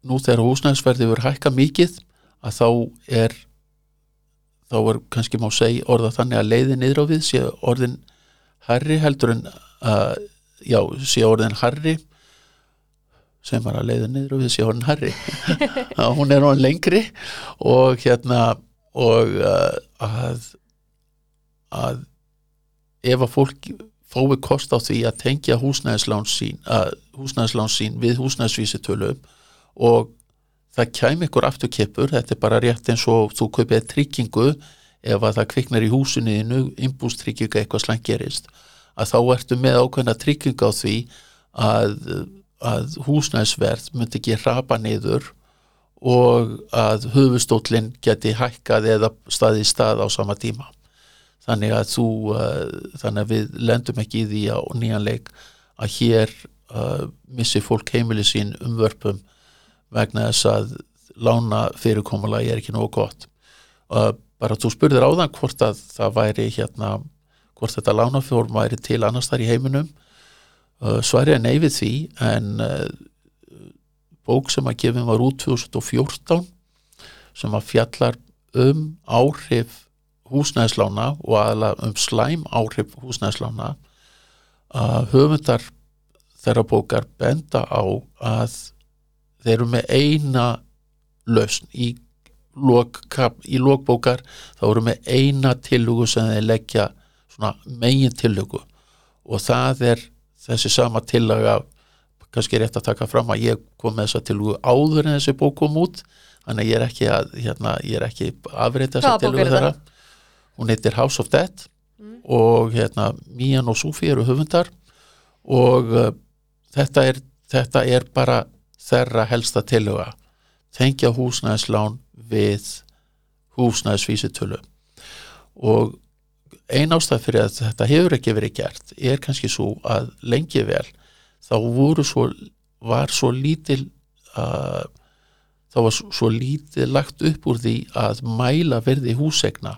nú þegar húsnæðsverði verður hækka mikið að þá er þá er kannski má segja orða þannig að leiði niður á við sé orðin Harry heldur en að já, sé orðin Harry sem var að leiða niður og við sé orðin Harry hún er orðin lengri og hérna og uh, að að ef að fólk fái kost á því að tengja húsnæðislán sín, sín við húsnæðisvísitölu og það kæm ykkur afturkeppur, þetta er bara rétt eins og þú kaupið tryggingu ef að það kviknar í húsinu innbústrygginga eitthvað slang gerist að þá ertu með ákveðna trygginga á því að, að húsnæsverð myndi ekki rapa niður og að höfustólinn geti hækkað eða staði stað á sama tíma. Þannig að þú uh, þannig að við lendum ekki í því á nýjan leik að hér uh, missi fólk heimili sín umvörpum vegna þess að lána fyrirkomulagi er ekki nógu gott. Uh, bara þú spurðir á þann hvort að það væri hérna hvort þetta lánafjórn væri til annars þar í heiminum. Uh, svarið er nei við því en uh, bók sem að gefin var út 2014 sem að fjallar um áhrif húsnæðislána og aðalega um slæm áhrif húsnæðislána að höfundar þeirra bókar benda á að þeir eru með eina lausn í lok, í lokbókar þá eru með eina tillugu sem þeir leggja megin tillugu og það er þessi sama tillaga kannski rétt að taka fram að ég kom með þessa tillugu áður en þessi bók kom út þannig ég er ekki að hérna, ég er ekki afreita þessa tillugu þeirra. hún heitir House of Death mm. og hérna Mian og Sufi eru höfundar og uh, þetta, er, þetta er bara þeirra helsta tilluga tengja húsnæðislán við húsnæðisvísitölu. Og ein ástæð fyrir að þetta hefur ekki verið gert er kannski svo að lengi vel þá voru svo var svo lítil uh, þá var svo lítil lagt upp úr því að mæla verði húsegna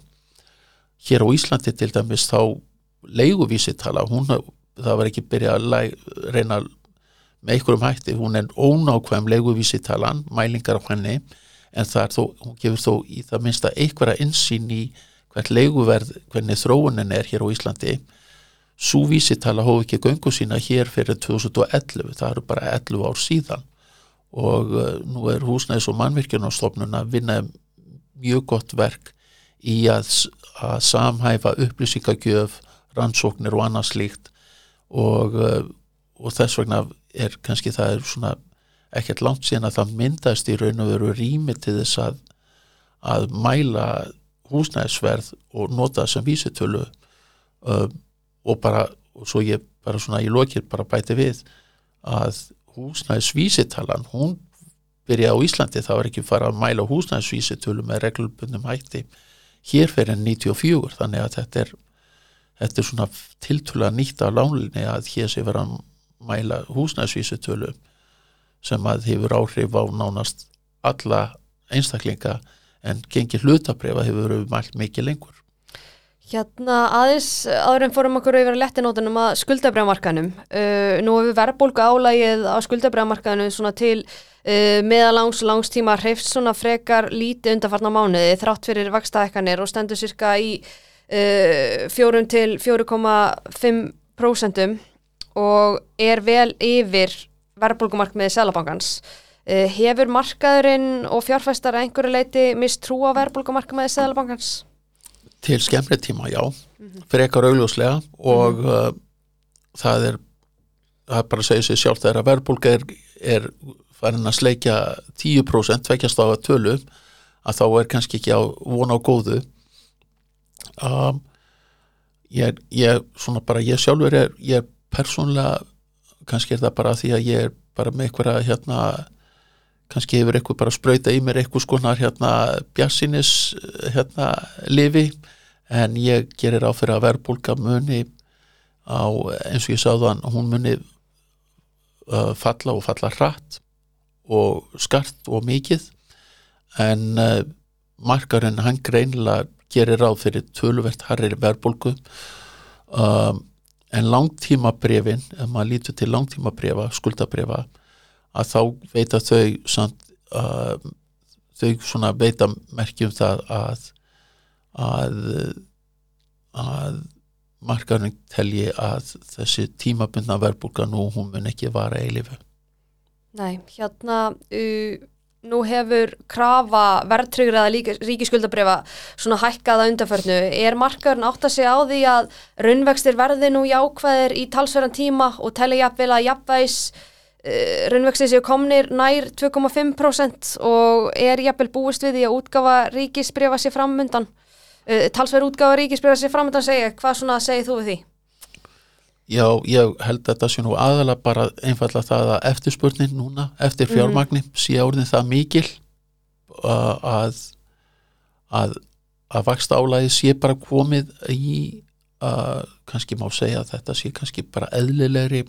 hér á Íslandi til dæmis þá leiguvísitala hún, það var ekki byrjað að læg, reyna með einhverjum hætti, hún er ónákvæm leiguvísitalan, mælingar á henni en þó, hún gefur þó í það minnsta einhverja insýn í hvert leiguverð, hvernig þróunin er hér á Íslandi. Svo vísitala hóf ekki göngu sína hér fyrir 2011, það eru bara 11 ár síðan. Og uh, nú er húsnæðis og mannvirkjunarstofnun að vinna mjög gott verk í að, að samhæfa upplýsingagjöf, rannsóknir og annað slíkt. Og, uh, og þess vegna er kannski það er svona ekkert langt síðan að það myndast í raun og veru rými til þess að, að mæla húsnæðisverð og nota sem vísitölu um, og bara og svo ég bara svona í lokir bara bæti við að húsnæðisvísitalan hún byrja á Íslandi það var ekki fara að mæla húsnæðisvísitölu með reglubundum hætti hér fyrir 94 þannig að þetta er þetta er svona tiltöla nýtt á lánlinni að hér sé vera að mæla húsnæðisvísitölu sem að hefur áhrif á nánast alla einstaklinga en gengir hlutabrifa hefur verið mælt mikið lengur. Hérna aðeins áður en fórum okkur yfir að lettinótunum að skuldabriðamarkanum. Uh, nú hefur verðbólku álægið á skuldabriðamarkanum svona til uh, meðalangs langstíma hreifst svona frekar lítið undarfarnar mánuði þrátt fyrir vakstaðekkanir og stendur cirka í uh, 4 til 4,5% og er vel yfir verðbólgumarkmiði Sælabankans. Uh, hefur markaðurinn og fjárfæstar að einhverju leiti mist trú á verðbólgumarkmiði Sælabankans? Til skemmri tíma, já. Mm -hmm. Fyrir eitthvað augljóslega og mm -hmm. uh, það er það er bara að segja sér sjálf þegar að verðbólga er, er farin að sleikja 10% tvekjast á að tölu að þá er kannski ekki á vona á góðu um, ég, ég svona bara ég sjálfur er, ég er persónlega kannski er það bara því að ég er bara með eitthvað hérna kannski hefur eitthvað bara spröyta í mér eitthvað skonar hérna bjassinis hérna lifi. En ég gerir á fyrir að verbulga muni á eins og ég hann hún muni uh, falla og falla hratt og skart og mikið. En uh, markarinn hann greinilega gerir á fyrir töluvert harrir verbulgu um en langtímabrefin, ef maður lítur til langtímabrefa, skuldabrefa að þá veita þau samt, uh, þau svona veita merkjum það að að, að markarinn telji að þessi tímabundna verbulga nú hún mun ekki vara í lifu Nei, hérna uh, nú hefur krafa verðtryggriða ríkiskuldabrifa svona hækkaða undarförnu. Er markaðurinn átt að segja á því að raunvextir verði nú jákvæðir í talsverðan tíma og telli jafnvel að jafnvægis uh, raunvextir séu komnir nær 2,5% og er jafnvel búist við því að útgafa ríkisbrifa sér framundan? Uh, talsverð útgafa ríkisbrifa sér framundan segja, hvað svona segir þú við því? Já, ég held að þetta sé nú aðalega bara einfalla það að eftirspurnin núna, eftir mhm. fjármagni, mm. sé orðin það mikil að, að, að vaksta álæði sé bara komið í að kannski má segja að þetta sé kannski bara eðlilegri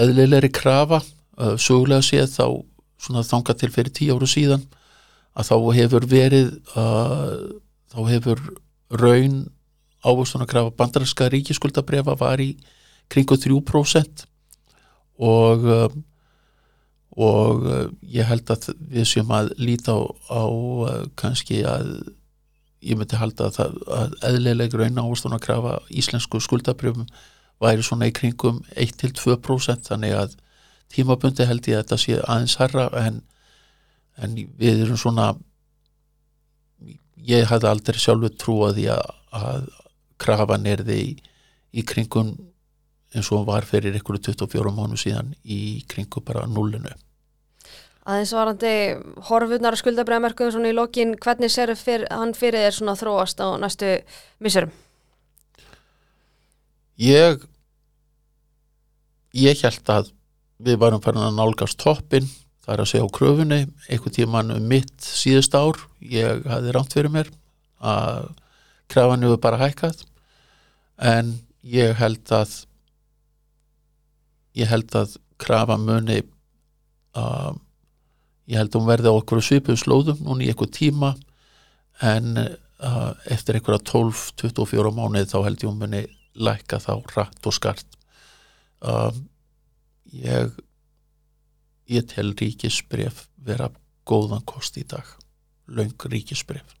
eðlilegri krafa sögulega séð þá svona þanga til fyrir tíu áru síðan að þá hefur verið uh, þá hefur raun ávöxtun að krafa bandarinska ríkiskuldabrefa var í kringu 3% og um, og uh, ég held að við séum að líta á, á uh, kannski að ég myndi halda að, það, að eðlileg raun ávöxtun að krafa íslensku skuldabrefum væri svona í kringum 1-2% þannig að tímabundi held ég að þetta sé aðeins herra en, en við erum svona ég hafði aldrei sjálfur trúið að, að krafan er því í, í kringum eins og hún var fyrir ykkur 24 mánu síðan í kringum bara nullinu Aðeins varandi horfurnar skuldabræðamerkum svona í lokin, hvernig sér fyr, hann fyrir þér svona þróast á næstu missurum? Ég ég held að við varum farin að nálgast toppin það er að segja á kröfunni einhvern tíman um mitt síðust ár ég hafði rámt fyrir mér að krafan hefur bara hækkað en ég held að ég held að krafa muni að ég held að hún verði á okkur svipuð slóðum núna í eitthvað tíma en uh, eftir einhverja 12-24 mánuð þá held ég hún muni lækka þá rætt og skart. Um, ég ég tel ríkisbref vera góðan kost í dag. Laung ríkisbref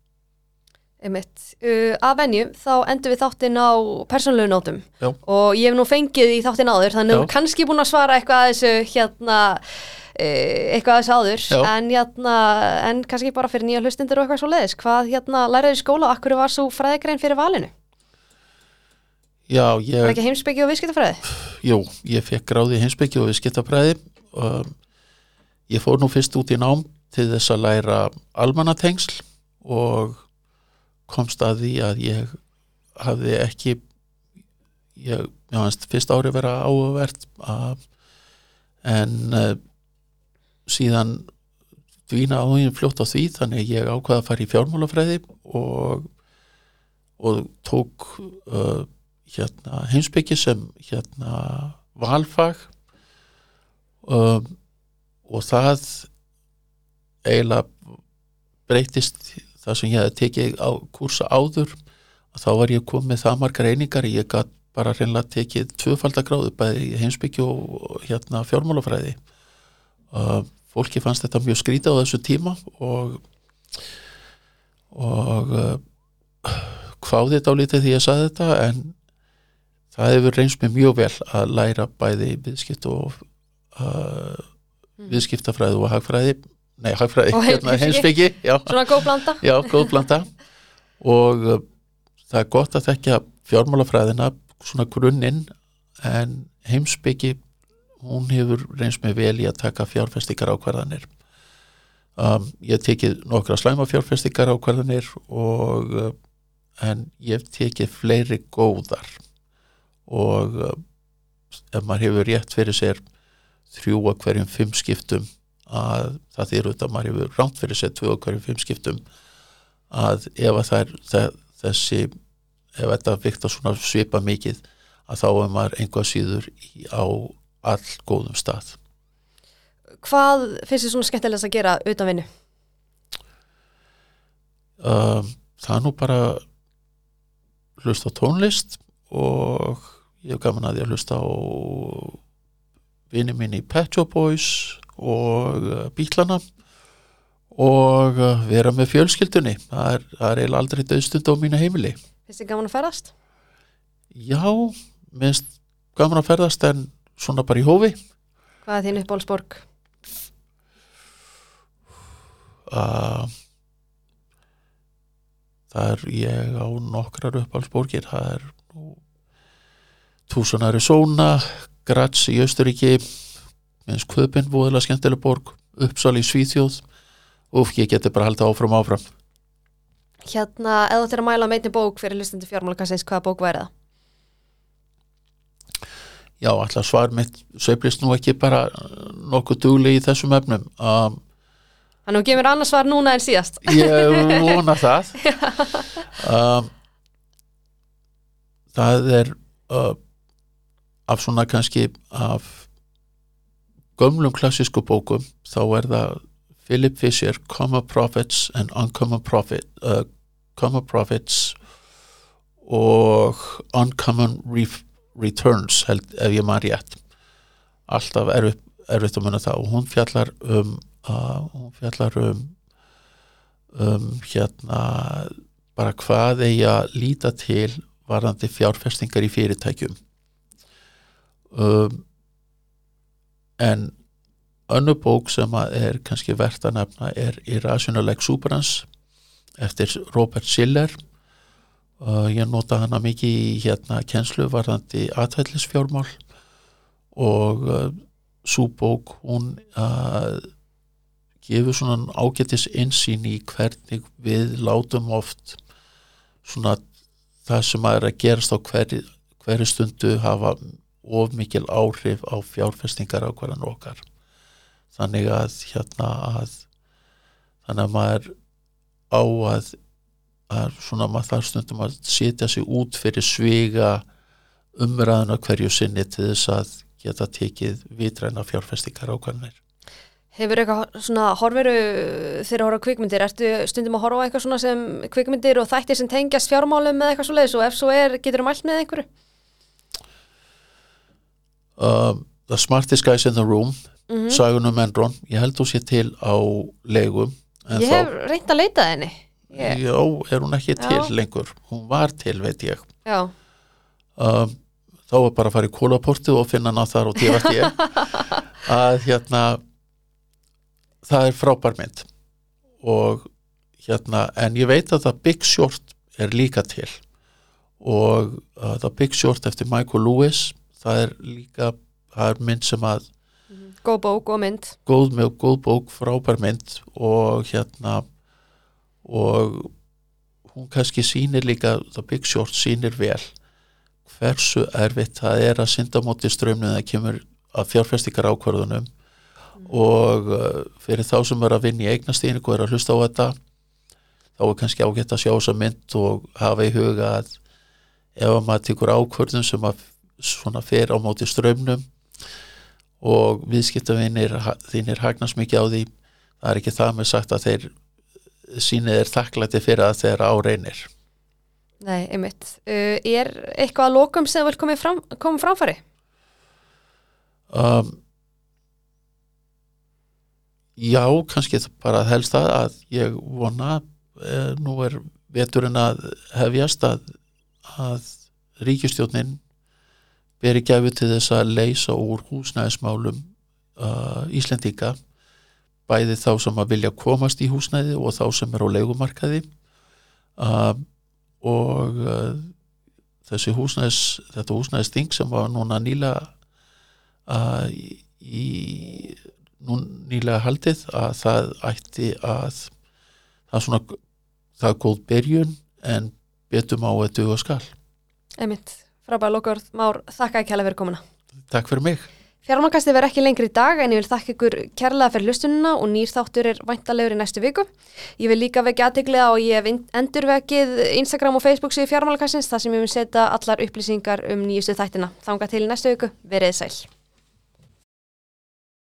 Einmitt. Uh, að venju þá endur við þáttinn á persónlegu nótum Já. og ég hef nú fengið í þáttinn áður þannig að kannski búin að svara eitthvað að þessu hérna uh, eitthvað að þessu áður en, hérna, en kannski bara fyrir nýja hlustindur og eitthvað svo leiðis hvað hérna læraði skóla og akkur var svo fræðigrein fyrir valinu? Já, ég, ekki heimsbyggi og viðskiptafræði? jú, ég fekk gráði heimsbyggi og viðskiptafræði um, ég fór nú fyrst út í nám til þess að læra almanatengsl og komst að því að ég hafði ekki ég, já, fyrst ári vera að, en uh, síðan dvína áhugin fljótt á því þannig ég ákvaða að fara í fjármálafræði og, og tók uh, hérna heimsbyggi sem hérna valfag um, og það eiginlega breytist það sem ég hefði tekið á kursa áður að þá var ég komið það margar einingar ég gætt bara reynilega tekið tvöfaldagráðu bæði heimsbyggju og og hérna fjármálafræði. Uh, fólki fannst þetta mjög skrítið á þessu tíma og og uh, hváði þetta á lítið því ég saði þetta en það hefur reynst mér mjög vel að læra bæði viðskipt og uh, viðskiptafræði og hagfræði nei, hagfræði, hérna já, Svona góð blanda? já, góð blanda. Og uh, það er gott að þekka fjármálafræðina svona grunninn en heimspeki hún hefur reynst mér vel í að taka fjárfestingar ákvarðanir um, ég hef tekið nokkra slæma fjárfestingar ákvarðanir og uh, en ég hef tekið fleiri góðar. Og uh, ef maður hefur rétt fyrir sér þrjú að hverjum fimm skiptum að það þýr út að maður hefur rámt fyrir sér tvö að hverjum fimm skiptum að ef að það er það, þessi ef þetta vikta svona svipa mikið að þá er maður einhvað síður í, á all góðum stað Hvað finnst þið svona skemmtilegast að gera utan vinnu? um, það er nú bara hlusta á tónlist og ég hef gaman að að hlusta á vini mín í Pet Shop Boys og uh, bílana og uh, vera með fjölskyldunni það er, það er eiginlega aldrei döðstund á mínu heimili Finnst þið gaman að ferðast? já, minnst gaman að ferðast en svona bara í hófi Hvað er þín uppbólsborg? uh, það er ég á nokkrar uppáhaldsborgir það er nú Tucson Arizona Graz í Östuríki minnst Kvöpin, voðalega skemmtileg borg Uppsal í Svíþjóð. Úf, ég geti bara haldið áfram áfram. Hérna, eða þú ættir að mæla meitni bók fyrir hlustandi fjármálakassins, hvaða bók væri það? Já, alltaf svar mitt sveiflist nú ekki bara uh, nokkuð dugli í þessum efnum. Um, Þannig að þú gefur annars svar núna en síðast. Ég vona það. Um, það er uh, af svona kannski af gömlum klassísku bókum þá er það Philip Fisher Common Prophets and Uncommon Prophet, uh, Common Prophets og Uncommon Re Returns held, ef ég maður rétt. Alltaf erfitt, erfitt að munna það. Og hún fjallar um uh, hún fjallar um um hérna bara hvað eigi að líta til varðandi fjárfestingar í fyrirtækjum. Um, en önnur bók sem er kannski verðt að nefna er Irrational Exuberance eftir Robert Schiller. Uh, ég nota hana mikið í hérna kjenslu varðandi aðhællisfjármál og uh, svo bók hún uh, gefur svona ágættis insýn í hvernig við látum oft svona það sem að er að gerast á hverju, hverju stundu hafa of mikil áhrif á fjárfestingar ákvarðan okkar þannig að hérna að þannig að maður á að, að svona maður þarf stundum að setja sig út fyrir sviga umræðuna hverju sinni til þess að geta tekið vitræna fjárfestingar ákvarðanir Hefur eitthvað svona, horfiru þegar að horfa kvikmyndir, ertu stundum að horfa eitthvað svona sem kvikmyndir og þættir sem tengjast fjármálum með eitthvað svo leiðis og ef svo er, getur þú mælt með einhverju? Um, The Smartest Guys in the Room mm -hmm. Sagunum Enron, ég held þú sé til á legum Ég hef reynd að leita þenni þá, Já, er hún ekki til Já. lengur? Hún var til, veit ég. Já, um, þá var bara að fara í kólaportið og finna hana þar og tífast ég að hérna það er frábær mynd. Og hérna en ég veit að það Big Short er líka til. Og uh, það Big Short eftir Michael Lewis það er líka það er mynd sem að góð bók og mynd. Góð með góð bók, frábær mynd og hérna og hún kannski sýnir líka það Big Short sýnir vel hversu erfitt það er að synda móti strömmnu það kemur að fjárfestikar ákvarðunum og uh, fyrir þá sem er að vinna í eignastíðningu og er að hlusta á þetta þá er kannski ágætt að sjá þessa mynd og hafa í huga að ef að maður tekur ákvörðum sem að svona fer á móti strömmnum og viðskiptavinir þínir hagnast mikið á því. Það er ekki það með sagt að þeir sínið er þakklæti fyrir að þeir áreinir Nei, einmitt. Uh, Er eitthvað að lokum sem vil koma fram, koma framfæri? um, Já, kannski bara helst það að ég vona eh, nú er veturinn að hefjast að, að ríkistjónin beri gæfu til þess að leysa úr húsnæðismálum uh, Íslendinga? Bæði þá sem að vilja komast í húsnæði og þá sem er á leigumarkaði. Uh, og uh, þessi húsnæðis þetta húsnæðisting sem var núna nýla uh, í, í nú nýlega haldið að það ætti að það er svona það er góð byrjun en betum á að duga skal. Einmitt, frábæða lokaord Már, þakka ekki hella fyrir komuna Takk fyrir mig Fjármákasti verð ekki lengri í dag en ég vil þakka ykkur kærlega fyrir lustununa og nýr þáttur er vantalegur í næstu viku. Ég vil líka vekja aðteglega og ég hef endurvekið Instagram og Facebook síðu fjármálakastins þar sem ég vil setja allar upplýsingar um nýjustu þættina. Þanga til næstu viku, verið sæl.